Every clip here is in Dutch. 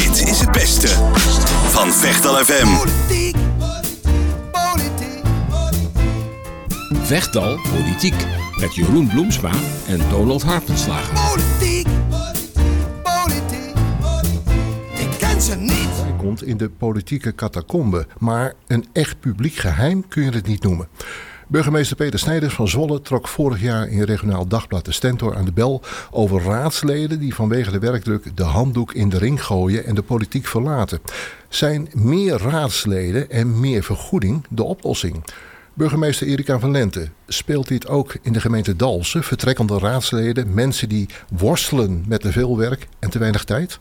Dit is het beste van Vechtal FM. Politiek, politiek, Vechtal Politiek met Jeroen Bloemsma en Donald Hartenslager. politiek, politiek. Ik ken ze niet. Hij komt in de politieke catacombe, maar een echt publiek geheim kun je het niet noemen. Burgemeester Peter Snijders van Zwolle trok vorig jaar in regionaal dagblad de Stentor aan de bel over raadsleden die vanwege de werkdruk de handdoek in de ring gooien en de politiek verlaten. Zijn meer raadsleden en meer vergoeding de oplossing? Burgemeester Erika van Lente, speelt dit ook in de gemeente Dalsen? Vertrekkende raadsleden, mensen die worstelen met te veel werk en te weinig tijd?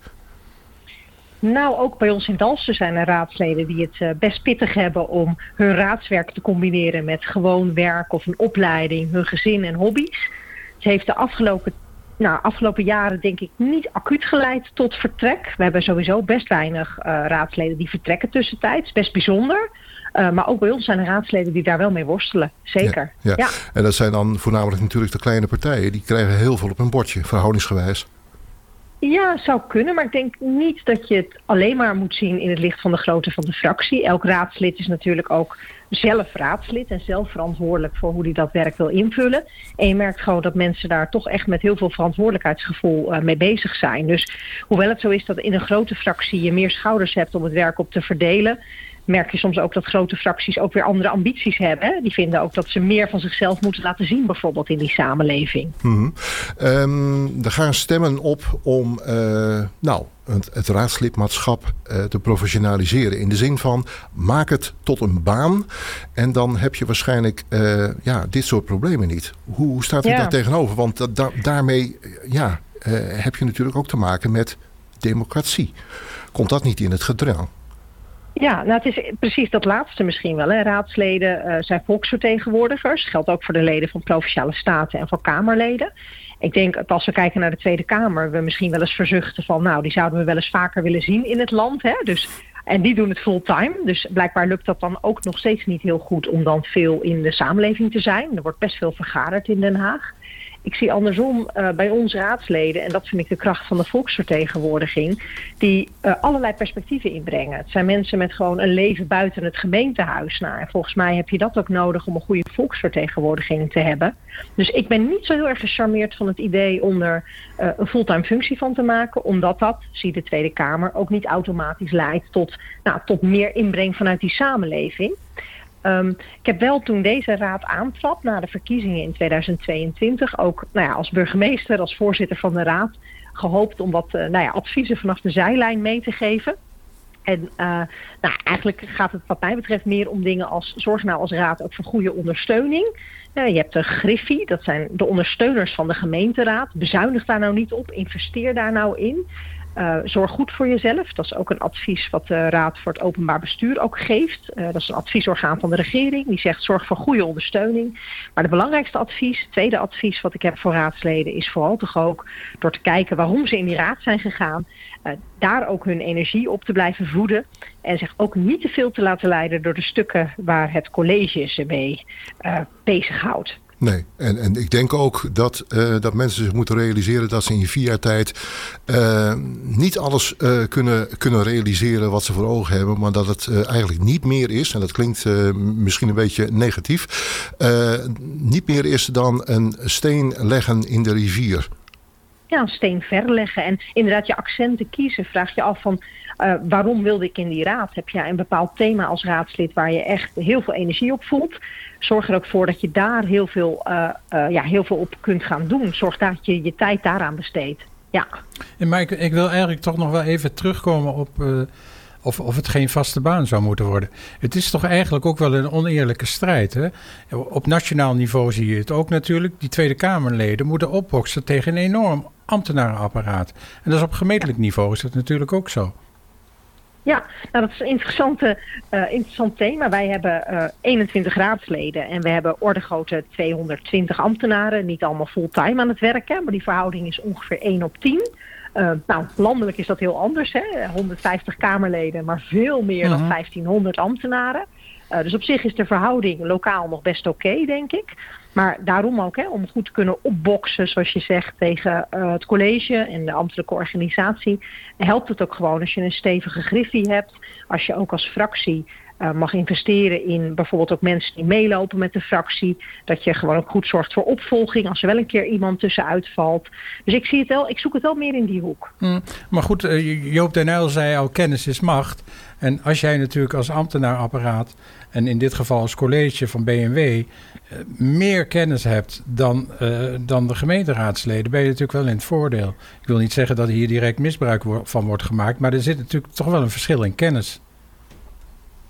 Nou, ook bij ons in Dalsen zijn er raadsleden die het eh, best pittig hebben om hun raadswerk te combineren met gewoon werk of een opleiding, hun gezin en hobby's. Het heeft de afgelopen, nou, afgelopen jaren denk ik niet acuut geleid tot vertrek. We hebben sowieso best weinig eh, raadsleden die vertrekken tussentijds. Best bijzonder. Uh, maar ook bij ons zijn er raadsleden die daar wel mee worstelen. Zeker. Ja, ja. En dat zijn dan voornamelijk natuurlijk de kleine partijen. Die krijgen heel veel op hun bordje, verhoudingsgewijs. Ja, zou kunnen, maar ik denk niet dat je het alleen maar moet zien in het licht van de grootte van de fractie. Elk raadslid is natuurlijk ook zelf raadslid en zelf verantwoordelijk voor hoe hij dat werk wil invullen. En je merkt gewoon dat mensen daar toch echt met heel veel verantwoordelijkheidsgevoel uh, mee bezig zijn. Dus hoewel het zo is dat in een grote fractie je meer schouders hebt om het werk op te verdelen, merk je soms ook dat grote fracties ook weer andere ambities hebben. Die vinden ook dat ze meer van zichzelf moeten laten zien, bijvoorbeeld in die samenleving. Mm -hmm. um, er gaan stemmen op om uh, nou, het, het raadslidmaatschap uh, te professionaliseren. In de zin van maak het tot een baan en dan heb je waarschijnlijk uh, ja, dit soort problemen niet. Hoe, hoe staat u ja. daar tegenover? Want da da daarmee ja, heb je natuurlijk ook te maken met democratie. Komt dat niet in het gedrang? Ja, nou het is precies dat laatste misschien wel. Hè. Raadsleden uh, zijn volksvertegenwoordigers. Geldt ook voor de leden van Provinciale Staten en voor Kamerleden. Ik denk dat als we kijken naar de Tweede Kamer... we misschien wel eens verzuchten van... nou, die zouden we wel eens vaker willen zien in het land. Hè. Dus, en die doen het fulltime. Dus blijkbaar lukt dat dan ook nog steeds niet heel goed... om dan veel in de samenleving te zijn. Er wordt best veel vergaderd in Den Haag. Ik zie andersom uh, bij onze raadsleden, en dat vind ik de kracht van de volksvertegenwoordiging, die uh, allerlei perspectieven inbrengen. Het zijn mensen met gewoon een leven buiten het gemeentehuis. Nou, en volgens mij heb je dat ook nodig om een goede volksvertegenwoordiging te hebben. Dus ik ben niet zo heel erg gecharmeerd van het idee om er uh, een fulltime functie van te maken, omdat dat, zie de Tweede Kamer, ook niet automatisch leidt tot, nou, tot meer inbreng vanuit die samenleving. Um, ik heb wel toen deze raad aantrad na de verkiezingen in 2022 ook nou ja, als burgemeester, als voorzitter van de raad gehoopt om wat uh, nou ja, adviezen vanaf de zijlijn mee te geven. En uh, nou, eigenlijk gaat het wat mij betreft meer om dingen als zorg nou als raad ook voor goede ondersteuning. Uh, je hebt de Griffie, dat zijn de ondersteuners van de gemeenteraad. Bezuinig daar nou niet op, investeer daar nou in. Uh, zorg goed voor jezelf. Dat is ook een advies wat de Raad voor het Openbaar Bestuur ook geeft. Uh, dat is een adviesorgaan van de regering. Die zegt zorg voor goede ondersteuning. Maar de belangrijkste advies, tweede advies wat ik heb voor raadsleden... is vooral toch ook door te kijken waarom ze in die raad zijn gegaan... Uh, daar ook hun energie op te blijven voeden. En zich ook niet te veel te laten leiden door de stukken waar het college ze mee bezighoudt. Nee, en, en ik denk ook dat, uh, dat mensen zich moeten realiseren dat ze in vier jaar tijd uh, niet alles uh, kunnen, kunnen realiseren wat ze voor ogen hebben, maar dat het eigenlijk niet meer is, en dat klinkt misschien een beetje negatief, niet meer is dan een steen leggen in de rivier. Ja, een steen verleggen en inderdaad je accenten kiezen. Vraag je af van waarom wilde ik in die raad? Heb je een bepaald thema als raadslid waar je echt heel veel energie op voelt? Zorg er ook voor dat je daar heel veel, uh, uh, ja, heel veel op kunt gaan doen. Zorg dat je je tijd daaraan besteedt. Ja. Maar ik, ik, wil eigenlijk toch nog wel even terugkomen op of, of het geen vaste baan zou moeten worden. Het is toch eigenlijk ook wel een oneerlijke strijd. Hè? Op nationaal niveau zie je het ook natuurlijk. Die Tweede Kamerleden moeten opboksen tegen een enorm ambtenarenapparaat. En dat is op gemeentelijk niveau is dat natuurlijk ook zo. Ja, nou dat is een interessante, uh, interessant thema. Wij hebben uh, 21 raadsleden en we hebben ordegrootte 220 ambtenaren. Niet allemaal fulltime aan het werken, maar die verhouding is ongeveer 1 op 10. Uh, nou, landelijk is dat heel anders. Hè? 150 Kamerleden, maar veel meer -huh. dan 1500 ambtenaren. Uh, dus op zich is de verhouding lokaal nog best oké, okay, denk ik. Maar daarom ook, hè, om goed te kunnen opboksen, zoals je zegt, tegen uh, het college en de ambtelijke organisatie, helpt het ook gewoon als je een stevige griffie hebt. Als je ook als fractie uh, mag investeren in bijvoorbeeld ook mensen die meelopen met de fractie. Dat je gewoon ook goed zorgt voor opvolging als er wel een keer iemand tussenuit valt. Dus ik, zie het wel, ik zoek het wel meer in die hoek. Mm, maar goed, uh, Joop den Uyl zei al, kennis is macht. En als jij natuurlijk als ambtenaarapparaat en in dit geval als college van BMW uh, meer kennis hebt dan, uh, dan de gemeenteraadsleden, ben je natuurlijk wel in het voordeel. Ik wil niet zeggen dat hier direct misbruik van wordt gemaakt, maar er zit natuurlijk toch wel een verschil in kennis.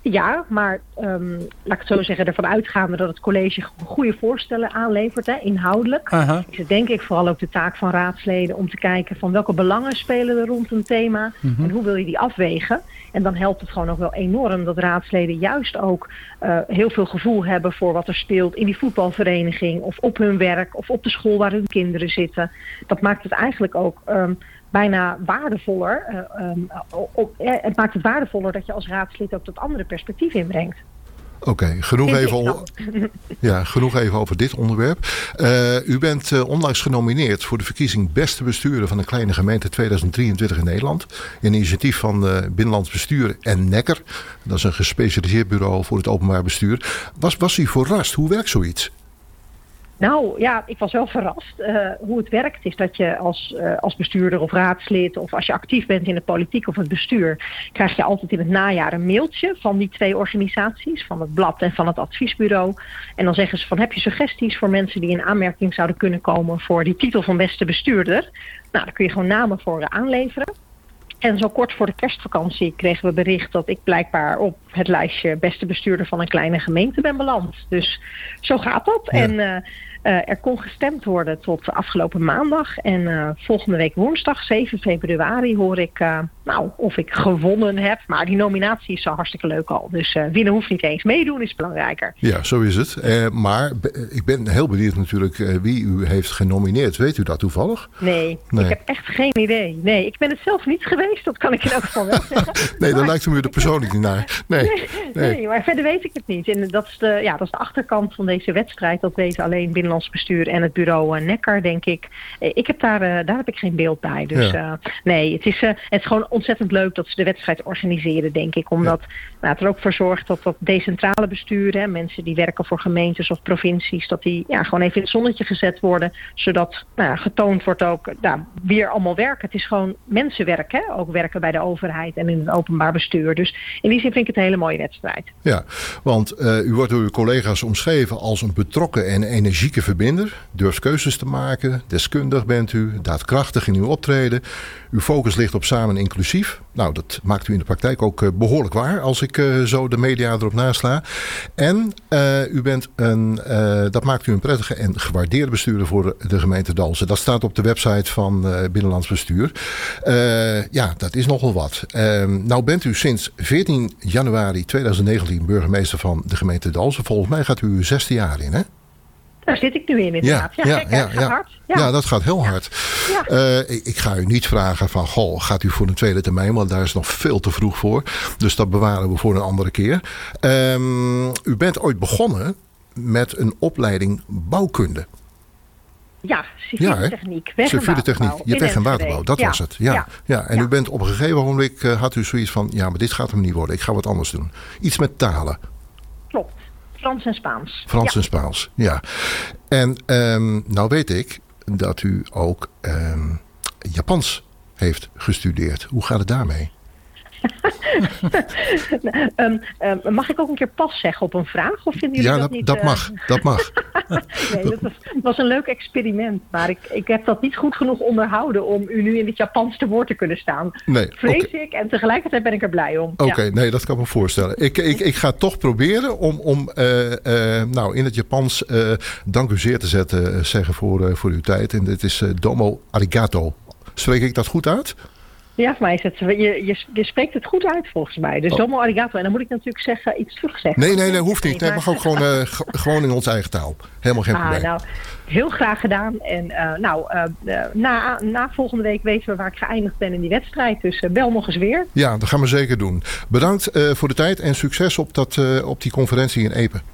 Ja, maar um, laat ik het zo zeggen, ervan uitgaande dat het college goede voorstellen aanlevert, hè, inhoudelijk. Is het denk ik vooral ook de taak van raadsleden om te kijken van welke belangen spelen er rond een thema Mhm. en hoe wil je die afwegen. En dan helpt het gewoon ook wel enorm dat raadsleden juist ook uh, heel veel gevoel hebben voor wat er speelt in die voetbalvereniging of op hun werk of op de school waar hun kinderen zitten. Dat maakt het eigenlijk ook um, bijna waardevoller. Uh, um, op, uh, het maakt het waardevoller dat je als raadslid ook dat andere perspectief inbrengt. Oké, okay, genoeg, even ja, genoeg even over dit onderwerp. Uh, u bent uh, onlangs genomineerd voor de verkiezing Beste Bestuurder van een kleine gemeente 2023 in Nederland. Een initiatief van uh, Binnenlands Bestuur en Nekker. Dat is een gespecialiseerd bureau voor het openbaar bestuur. Was, was u verrast? Hoe werkt zoiets? Nou ja, ik was wel verrast uh, hoe het werkt. Is dat je als, uh, als bestuurder of raadslid of als je actief bent in de politiek of het bestuur, krijg je altijd in het najaar een mailtje van die twee organisaties, van het blad en van het adviesbureau. En dan zeggen ze van heb je suggesties voor mensen die in aanmerking zouden kunnen komen voor die titel van beste bestuurder? Nou, daar kun je gewoon namen voor aanleveren. En zo kort voor de kerstvakantie kregen we bericht dat ik blijkbaar op het lijstje beste bestuurder van een kleine gemeente ben beland. Dus zo gaat dat. Ja. En uh, uh, er kon gestemd worden tot afgelopen maandag. En uh, volgende week woensdag, 7 februari, hoor ik nou, of ik gewonnen heb. Maar die nominatie is zo hartstikke leuk al. Dus winnen hoeft niet eens. Meedoen is belangrijker. Ja, zo is het. maar ik ben heel benieuwd natuurlijk wie u heeft genomineerd. Weet u dat toevallig? Nee, nee, ik heb echt geen idee. Nee, ik ben het zelf niet geweest. Dat kan ik in elk geval wel zeggen. nee, dan lijkt u me er persoonlijk niet naar. Nee, nee, nee. nee, maar verder weet ik het niet. En dat is, de, ja, dat is de achterkant van deze wedstrijd. Dat weten alleen binnen Binnenlands Bestuur en het bureau uh, Neckar, denk ik. Uh, ik heb daar, uh, daar heb ik geen beeld bij. Dus ja. nee, het is, het is gewoon ontzettend leuk dat ze de wedstrijd organiseren, denk ik. Omdat ja. nou, het er ook voor zorgt dat dat decentrale bestuur, hè, mensen die werken voor gemeentes of provincies, dat die ja, gewoon even in het zonnetje gezet worden. Zodat nou, getoond wordt ook nou, wie er allemaal werken. Het is gewoon mensenwerk, hè? ook werken bij de overheid en in het openbaar bestuur. Dus in die zin vind ik het een hele mooie wedstrijd. Ja, want u wordt door uw collega's omschreven als een betrokken en energieke verbinder durft keuzes te maken, deskundig bent u, daadkrachtig in uw optreden. Uw focus ligt op samen inclusief. Nou, dat maakt u in de praktijk ook uh, behoorlijk waar als ik uh, zo de media erop nasla. En uh, u bent een, dat maakt u een prettige en gewaardeerde bestuurder voor de, gemeente Dalsen. Dat staat op de website van Binnenlands Bestuur. ja, dat is nogal wat. nou bent u sinds 14 januari 2019 burgemeester van de gemeente Dalsen. Volgens mij gaat u uw zesde jaar in, hè? Daar zit ik nu in inderdaad. Ja, ja, ja, ja, ja. hard. Ja. ja, dat gaat heel hard. Ja. Uh, ik, ik, ga u niet vragen van, goh, gaat u voor een tweede termijn? Want daar is nog veel te vroeg voor. Dus dat bewaren we voor een andere keer. Um, u bent ooit begonnen met een opleiding bouwkunde. Ja, civiele ja, techniek. Weg civiele techniek. Je weg- en waterbouw, dat ja. was het. Ja, ja. ja. En u bent op een gegeven moment, uh, had u zoiets van, ja, maar dit gaat hem niet worden. Ik ga wat anders doen. Iets met talen. Frans en Spaans. Frans ja. en Spaans, ja. En um, nou weet ik dat u ook um, Japans heeft gestudeerd. Hoe gaat het daarmee? um, um, mag ik ook een keer pas zeggen op een vraag? Of vinden jullie ja, dat, dat, niet? dat mag. Dat mag. nee, dat was, was, een leuk experiment. Maar ik, ik heb dat niet goed genoeg onderhouden om u nu in het Japans te woord te kunnen staan. Nee, Vrees okay. ik. En tegelijkertijd ben ik er blij om. Oké, okay, ja. nee, dat kan ik me voorstellen. Ik, ik, ik ga toch proberen om, om uh, uh, nou, in het Japans dank u zeer te zetten, zeggen voor, voor uw tijd. En dit is domo arigato. Spreek ik dat goed uit? Ja, voor mij is het. Je, je, je spreekt het goed uit volgens mij. Dus Oh. domo arigato. En dan moet ik natuurlijk zeggen, iets terugzeggen. Nee, nee, nee, hoeft niet. Nee, mag ook gewoon, uh, gewoon in onze eigen taal. Helemaal geen ah, probleem. Nou, heel graag gedaan. En uh, nou, uh, na, na volgende week weten we waar ik geëindigd ben in die wedstrijd. Dus bel nog eens weer. Ja, dat gaan we zeker doen. Bedankt voor de tijd en succes op, dat, op die conferentie in Epen. Oké,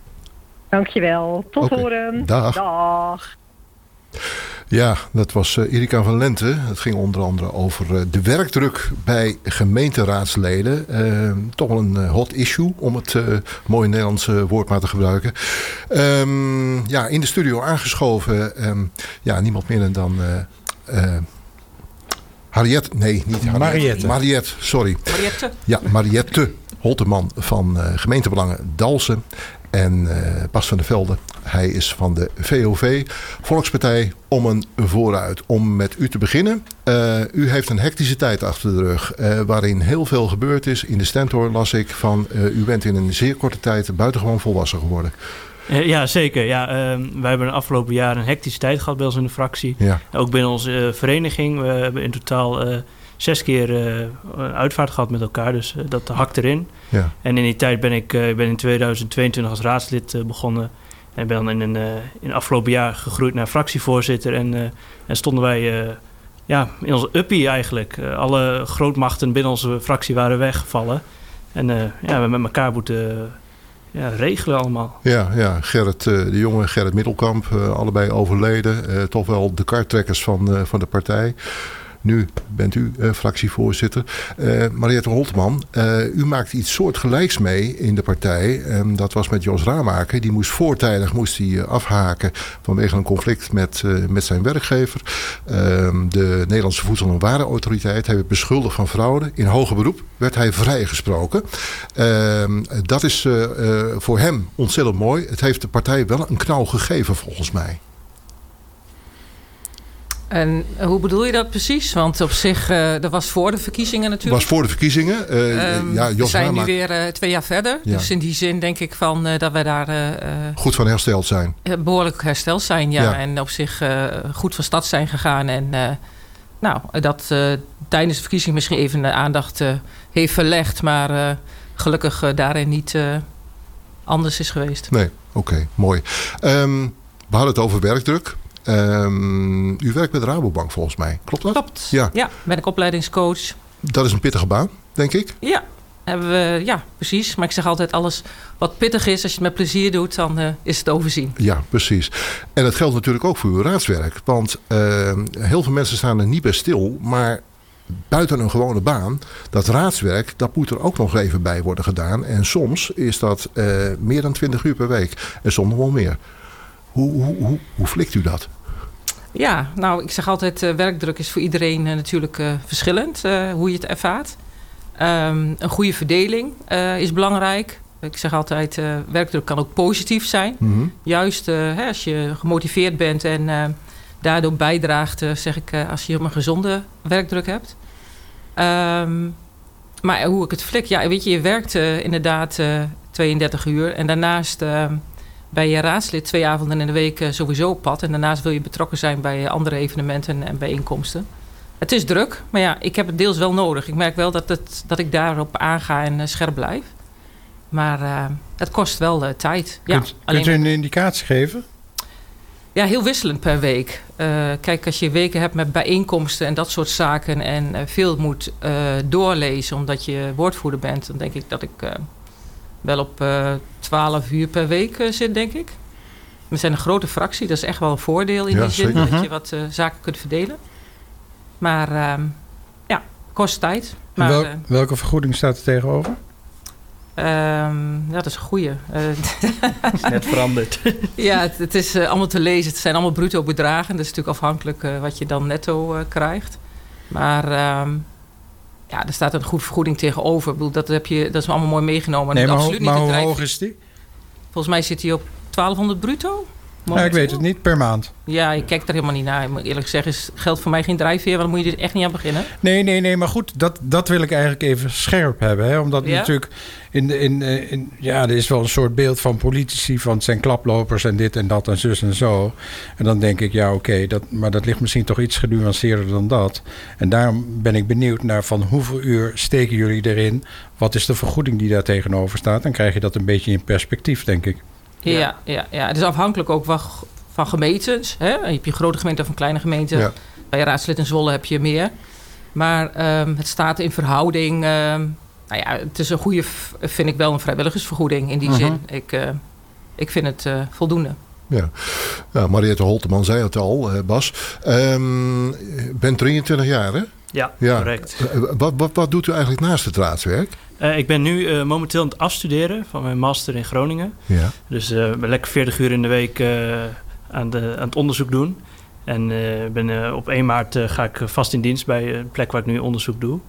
Dankjewel. Tot horen. Dag. Dag. Ja, dat was eh, Erika van Lente. Het ging onder andere over eh, de werkdruk bij gemeenteraadsleden. Eh, toch wel een eh, hot issue, om het eh, mooie Nederlandse woord maar te gebruiken. Ehm, ja, in de studio aangeschoven. ehm, ja, niemand minder dan... eh eh, Harriet, nee, niet Harriet. Mariette. Mariette, sorry. Mariette? Ja, Mariette Holteman van eh, gemeentebelangen Dalsen. En Bas van der Velde, hij is van de VOV, Volkspartij om een vooruit. Om met u te beginnen. Eh, u heeft een hectische tijd achter de rug, eh, waarin heel veel gebeurd is. In de Stentor las ik van, u bent in een zeer korte tijd buitengewoon volwassen geworden. Ja, zeker. Ja, ehm, wij hebben de afgelopen jaren een hectische tijd gehad bij ons in de fractie. Ja, Ook binnen onze vereniging. We hebben in totaal zes keer eh, een uitvaart gehad met elkaar. Dus eh, dat hakt erin. ja. En in die tijd ben ik eh, ben in 2022 als raadslid eh, begonnen. En ben dan in een eh, in het afgelopen jaar gegroeid naar fractievoorzitter. En, eh, en stonden wij eh, ja, in onze uppie eigenlijk. Eh, alle grootmachten binnen onze fractie waren weggevallen. En eh, ja, we met elkaar moeten eh, ja, regelen allemaal. Ja, ja. Gerrit eh, de Jonge, Gerrit Middelkamp, eh, allebei overleden. Eh, toch wel de karttrekkers van, eh, van de partij. Nu bent u eh, fractievoorzitter. Eh Mariette Holtman, eh, u maakt iets soortgelijks mee in de partij. Ehm, dat was met Jos Ramaker. Die moest voortijdig moest hij, afhaken vanwege een conflict met, met zijn werkgever. Ehm, de Nederlandse Voedsel- en Warenautoriteit heeft beschuldigd van fraude. In hoger beroep werd hij vrijgesproken. Ehm, dat is voor hem ontzettend mooi. Het heeft de partij wel een knauw gegeven volgens mij. En hoe bedoel je dat precies? Want op zich, eh, dat was voor de verkiezingen natuurlijk. was voor de verkiezingen. Ehm, ja, we zijn nu weer twee jaar verder. Ja. Dus in die zin denk ik van, dat wij daar goed van hersteld zijn. behoorlijk hersteld zijn. Ja. Ja. En op zich goed van stad zijn gegaan. En nou, dat tijdens de verkiezing misschien even de aandacht heeft verlegd. Maar gelukkig daarin niet anders is geweest. Nee, oké, mooi. Ehm, we hadden het over werkdruk. Ehm, u werkt bij de Rabobank volgens mij. Klopt dat? Klopt. Ja. ja, ben ik opleidingscoach. Dat is een pittige baan, denk ik. Ja, hebben we, ja, precies. Maar ik zeg altijd, alles wat pittig is, als je het met plezier doet, dan eh, is het overzien. Ja, precies. En dat geldt natuurlijk ook voor uw raadswerk. Want ehm, heel veel mensen staan er niet bij stil. Maar buiten een gewone baan, dat raadswerk, dat moet er ook nog even bij worden gedaan. En soms is dat eh, meer dan 20 uur per week. En soms nog wel meer. Hoe, hoe, hoe, hoe flikt u dat? Ja, nou, ik zeg altijd, eh, werkdruk is voor iedereen eh, natuurlijk eh, verschillend, hoe je het ervaart. Ehm, een goede verdeling is belangrijk. Ik zeg altijd, werkdruk kan ook positief zijn. Mhm. Juist hè, als je gemotiveerd bent en daardoor bijdraagt, zeg ik, als je een gezonde werkdruk hebt. Ehm, maar hoe ik het flik, ja, weet je, je werkt inderdaad eh, 32 uur en daarnaast eh, ben je raadslid twee avonden in de week eh, sowieso op pad. En daarnaast wil je betrokken zijn bij andere evenementen en bijeenkomsten. Het is druk, maar ja, ik heb het deels wel nodig. Ik merk wel dat, het, dat ik daarop aanga en eh, scherp blijf. Maar eh, het kost wel eh, tijd. Ja, kunt, alleen kunt u een indicatie geven? ja, heel wisselend per week. Eh, kijk, als je weken hebt met bijeenkomsten en dat soort zaken... en eh, veel moet eh, doorlezen omdat je woordvoerder bent... dan denk ik dat ik eh, wel op eh 12 uur per week eh, zit, denk ik. We zijn een grote fractie, dat is echt wel een voordeel in Ja, die zin... zeker. dat Mhm. je wat eh, zaken kunt verdelen. Maar ehm, ja, kost tijd. Maar Wel- welke vergoeding staat er tegenover? ehm, ja, dat is een goeie. Eh, is net veranderd. Ja, het, het is allemaal te lezen. Het zijn allemaal bruto bedragen. Dat is natuurlijk afhankelijk eh, wat je dan netto krijgt. Maar ehm, ja, er staat een goede vergoeding tegenover. Ik bedoel, dat, heb je, dat is allemaal mooi meegenomen. Nee, maar, ho- absoluut maar niet hoe hoog is die? Volgens mij zit hij op 1200 bruto. Nou, ik weet het niet, per maand. Ja, ik kijk er helemaal niet naar. Ik moet eerlijk zeggen, is geld voor mij geen drijfveer. Want dan moet je er echt niet aan beginnen. Nee, nee, nee, maar goed, dat, dat wil ik eigenlijk even scherp hebben. Hè? Omdat Ja? natuurlijk, in, de- in, eh, in, ja, er is wel een soort beeld van politici... van het zijn klaplopers en dit en dat en zus en zo. En dan denk ik, ja, oké, dat, maar dat ligt misschien toch iets genuanceerder dan dat. En daarom ben ik benieuwd naar van hoeveel uur steken jullie erin? Wat is de vergoeding die daar tegenover staat? Dan krijg je dat een beetje in perspectief, denk ik. Ja, ja, ja, Het is afhankelijk ook van, van gemeentes. Hè? Heb je een grote gemeente of een kleine gemeente? Ja. Bij raadslid in Zwolle heb je meer. Maar ehm, het staat in verhouding. ehm, nou ja, het is een goede, vind ik wel, een vrijwilligersvergoeding in die Mhm. zin. Ik, eh, ik vind het eh, voldoende. Ja. ja, Mariette Holteman zei het al, eh, Bas. Ehm bent 23 jaar, hè? Ja, Ja. correct. Eh, Wat, wat, wat doet u eigenlijk naast het raadswerk? Eh, ik ben nu eh, momenteel aan het afstuderen van mijn master in Groningen. Ja. Dus eh, ik ben lekker 40 uur in de week eh, aan, de, aan het onderzoek doen. En eh, ben, eh, op 1 maart eh, ga ik vast in dienst bij de plek waar ik nu onderzoek doe.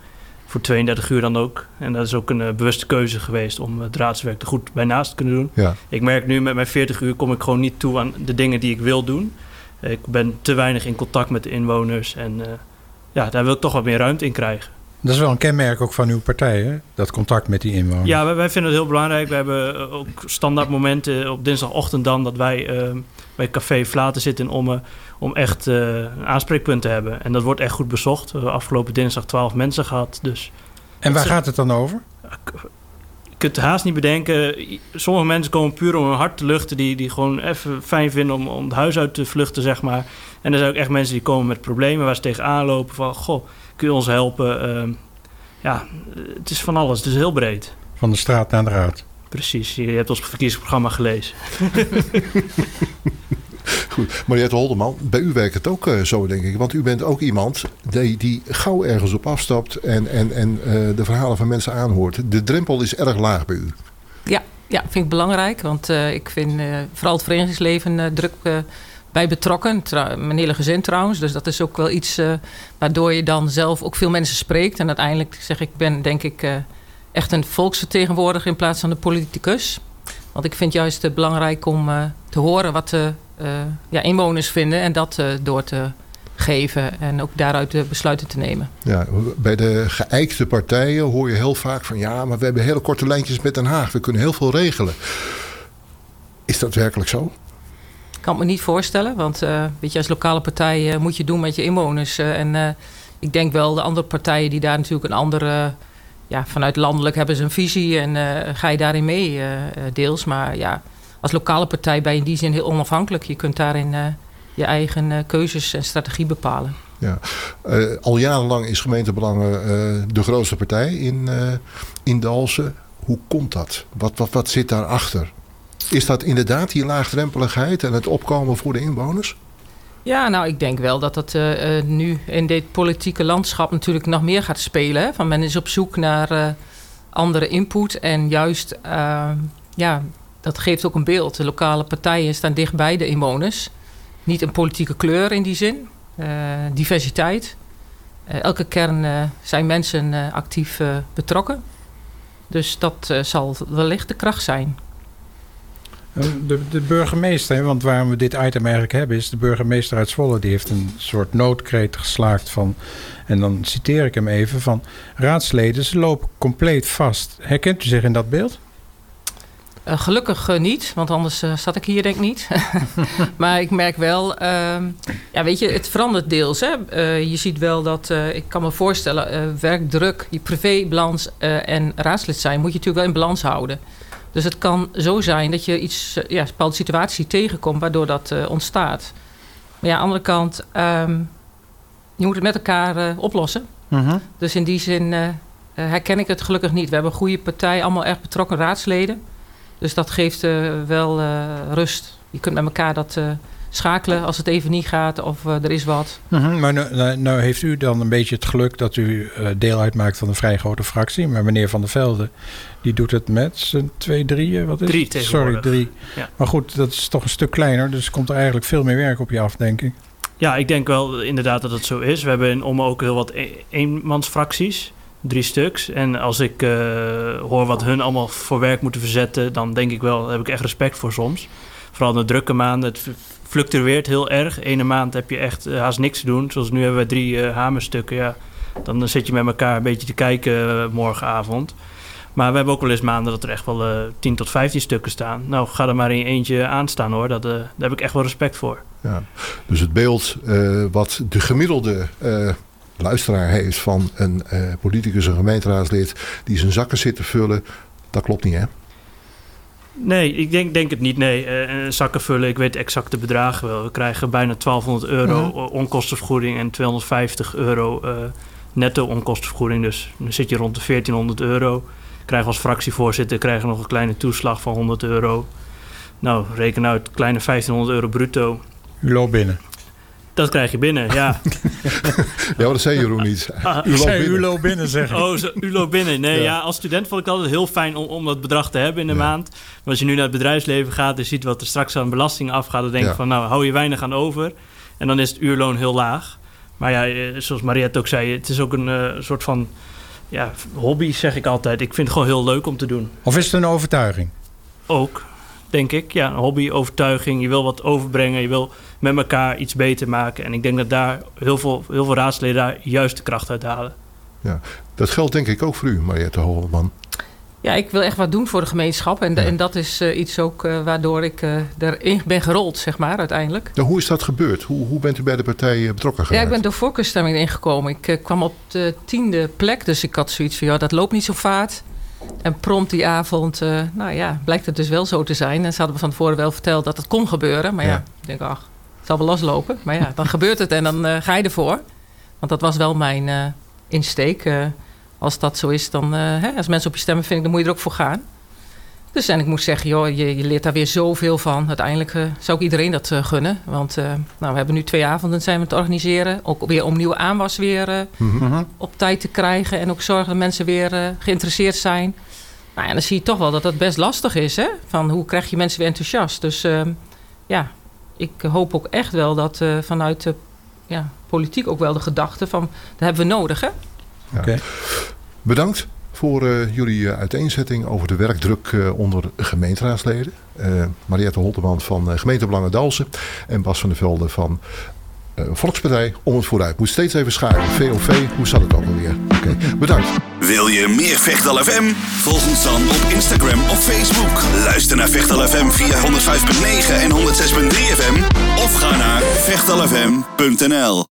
Voor 32 uur dan ook. En dat is ook een eh, bewuste keuze geweest om het raadswerk er goed bij naast te kunnen doen. Ja. Ik merk nu met mijn 40 uur kom ik gewoon niet toe aan de dingen die ik wil doen. Eh, Ik ben te weinig in contact met de inwoners. En eh, ja, daar wil ik toch wat meer ruimte in krijgen. Dat is wel een kenmerk ook van uw partij, hè? Dat contact met die inwoners. Ja, wij, wij vinden het heel belangrijk. We hebben eh, ook standaard momenten op dinsdagochtend dan dat wij eh, bij Café Vlaten zitten in Ommen om echt eh, een aanspreekpunt te hebben. En dat wordt echt goed bezocht. We hebben afgelopen dinsdag 12 mensen gehad. Dus en waar gaat het dan over? Het haast niet bedenken. Sommige mensen komen puur om hun hart te luchten, die, die gewoon even fijn vinden om, om het huis uit te vluchten, zeg maar. En er zijn ook echt mensen die komen met problemen waar ze tegenaan lopen. Van, goh, kun je ons helpen? Ehm, ja, het is van alles. Het is heel breed. Van de straat naar de raad. Precies, je hebt ons verkiezingsprogramma gelezen. Goed. Mariette Holdeman, bij u werkt het ook eh, zo, denk ik. Want u bent ook iemand die, die gauw ergens op afstapt en, en, en eh, de verhalen van mensen aanhoort. De drempel is erg laag bij u. Ja, ja vind ik belangrijk. Want eh, ik vind vooral het verenigingsleven druk bij betrokken. Mijn hele gezin trouwens. Dus dat is ook wel iets waardoor je dan zelf ook veel mensen spreekt. En uiteindelijk zeg ik, ben denk ik echt een volksvertegenwoordiger in plaats van de politicus. Want ik vind juist belangrijk om te horen wat de ja, inwoners vinden. En dat eh, door te geven. En ook daaruit de besluiten te nemen. Ja, bij de geëikte partijen hoor je heel vaak van ja, maar we hebben hele korte lijntjes met Den Haag. We kunnen heel veel regelen. Is dat werkelijk zo? Ik kan het me niet voorstellen, want eh, weet je, als lokale partij eh, moet je doen met je inwoners. eh, en eh, ik denk wel de andere partijen die daar natuurlijk een andere, ja, vanuit landelijk hebben ze een visie en eh, ga je daarin mee eh, eh, deels. Maar ja, als lokale partij ben je in die zin heel onafhankelijk. Je kunt daarin eh, je eigen eh, keuzes en strategie bepalen. Ja. Eh, al jarenlang is gemeentebelangen de grootste partij in, eh in Dalsen. Hoe komt dat? Wat, wat, wat zit daarachter? Is dat inderdaad die laagdrempeligheid en het opkomen voor de inwoners? Ja, nou, ik denk wel dat dat nu in dit politieke landschap natuurlijk nog meer gaat spelen. Hè? Van men is op zoek naar andere input. En juist, ja, dat geeft ook een beeld. De lokale partijen staan dicht bij de inwoners. Niet een politieke kleur in die zin. Eh, diversiteit. Eh, elke kern eh, zijn mensen actief betrokken. Dus dat zal wellicht de kracht zijn. De, de burgemeester, want waarom we dit item eigenlijk hebben, is de burgemeester uit Zwolle. Die heeft een soort noodkreet geslaagd van, en dan citeer ik hem even, van raadsleden, ze lopen compleet vast. Herkent u zich in dat beeld? Eh, gelukkig eh, niet, want anders eh, zat ik hier denk ik niet. maar ik merk wel, ehm, ja, weet je, het verandert deels. Hè. Je ziet wel dat, ik kan me voorstellen, werkdruk, je privébalans en raadslid zijn, moet je natuurlijk wel in balans houden. Dus het kan zo zijn dat je iets, ja, een bepaalde situatie tegenkomt waardoor dat ontstaat. Maar ja, aan de andere kant, ehm, je moet het met elkaar oplossen. Dus in die zin herken ik het gelukkig niet. We hebben een goede partij, allemaal erg betrokken raadsleden. Dus dat geeft eh, wel eh, rust. Je kunt met elkaar dat eh, schakelen als het even niet gaat of er is wat. Mhm, Maar nou, nou, nou heeft u dan een beetje het geluk dat u eh, deel uitmaakt van een vrij grote fractie. Maar meneer Van der Velde, die doet het met z'n twee, drieën. Wat is Drie het? Sorry, drie. Ja. Maar goed, dat is toch een stuk kleiner. Dus komt er eigenlijk veel meer werk op je af, denk ik. Ja, ik denk wel inderdaad dat het zo is. We hebben in Ommen ook heel wat e- eenmansfracties. Drie stuks. En als ik eh, hoor wat hun allemaal voor werk moeten verzetten... dan denk ik wel, heb ik echt respect voor soms. Vooral in de drukke maanden. Het fluctueert heel erg. Ene maand heb je echt eh, haast niks te doen. Zoals nu hebben we drie eh, hamerstukken. Ja, dan eh, zit je met elkaar een beetje te kijken morgenavond. Maar we hebben ook wel eens maanden dat er echt wel eh 10 tot 15 stukken staan. Nou, ga er maar in eentje aan staan hoor. Dat, daar heb ik echt wel respect voor. Ja. Dus het beeld wat de gemiddelde luisteraar heeft van een eh, politicus, een gemeenteraadslid die zijn zakken zit te vullen, dat klopt niet hè? Nee, ik denk, denk het niet. Nee, Eh, zakken vullen, ik weet de exacte bedragen wel. We krijgen bijna 1200 euro onkostenvergoeding en 250 euro eh, netto onkostenvergoeding. Dus dan zit je rond de 1400 euro. Krijgen als fractievoorzitter krijgen nog een kleine toeslag van 100 euro. Nou, reken uit, kleine 1500 euro bruto. U loopt binnen. Dat krijg je binnen, ja. Ja, maar dat zei Jeroen niet. Ah, U loopt Zei binnen. u loopt binnen, zeg ik. Oh, zo, u loopt binnen. Nee, Ja. ja. als student vond ik het altijd heel fijn om, om dat bedrag te hebben in de Ja. maand. Maar als je nu naar het bedrijfsleven gaat en ziet wat er straks aan belasting afgaat, dan denk Ja. je van, nou, hou je weinig aan over. En dan is het uurloon heel laag. Maar ja, eh, zoals Mariette ook zei, het is ook een eh, soort van ja, hobby, zeg ik altijd. Ik vind het gewoon heel leuk om te doen. Of is het een overtuiging? Ook, denk ik. Ja, een hobby, overtuiging. Je wil wat overbrengen. Je wil met elkaar iets beter maken. En ik denk dat daar heel veel, heel veel raadsleden daar juist de kracht uit halen. Dat geldt denk ik ook voor u, Mariette Holman. Ja, ik wil echt wat doen voor de gemeenschap. En, Ja. en dat is eh, iets ook eh, waardoor ik eh, erin ben gerold, zeg maar, uiteindelijk. Nou, hoe is dat gebeurd? Hoe, hoe bent u bij de partij betrokken Ja, geraakt? ik ben door voorkeurstemming ingekomen. Ik kwam op de tiende plek, dus ik had zoiets van, ja, dat loopt niet zo vaart. En prompt die avond, eh, nou ja, blijkt het dus wel zo te zijn. En ze hadden me van tevoren wel verteld dat het kon gebeuren. Maar ja, Ja. ik denk, ach, het zal wel loslopen. Maar ja, dan gebeurt het en dan eh, ga je ervoor. Want dat was wel mijn eh, insteek. als dat zo is, dan, hè, als mensen op je stemmen vinden, dan moet je er ook voor gaan. Dus en ik moet zeggen, joh, je, je leert daar weer zoveel van. Uiteindelijk eh, zou ik iedereen dat eh, gunnen. Want eh, nou, we hebben nu twee avonden zijn we het organiseren. Ook weer om nieuwe aanwas weer eh, Mhm. op tijd te krijgen. En ook zorgen dat mensen weer eh, geïnteresseerd zijn. Nou ja, dan zie je toch wel dat dat best lastig is. Hè? Van hoe krijg je mensen weer enthousiast? Dus ehm, ja, ik hoop ook echt wel dat eh, vanuit de ja, politiek ook wel de gedachte van... dat hebben we nodig, hè? Bedankt voor eh, jullie eh, uiteenzetting over de werkdruk eh, onder gemeenteraadsleden. Mariette Holteman van uh, Gemeentebelangen Dalsen en Bas van der Velde van Volkspartij Om het Vooruit. Moet steeds even schakelen. VOV, hoe zat het ook alweer? Oké, bedankt. Wil je meer Vechtal FM? Volg ons dan op Instagram of Facebook. Luister naar Vechtal FM via 105.9 en 106.3 FM. Of ga naar vechtalfm.nl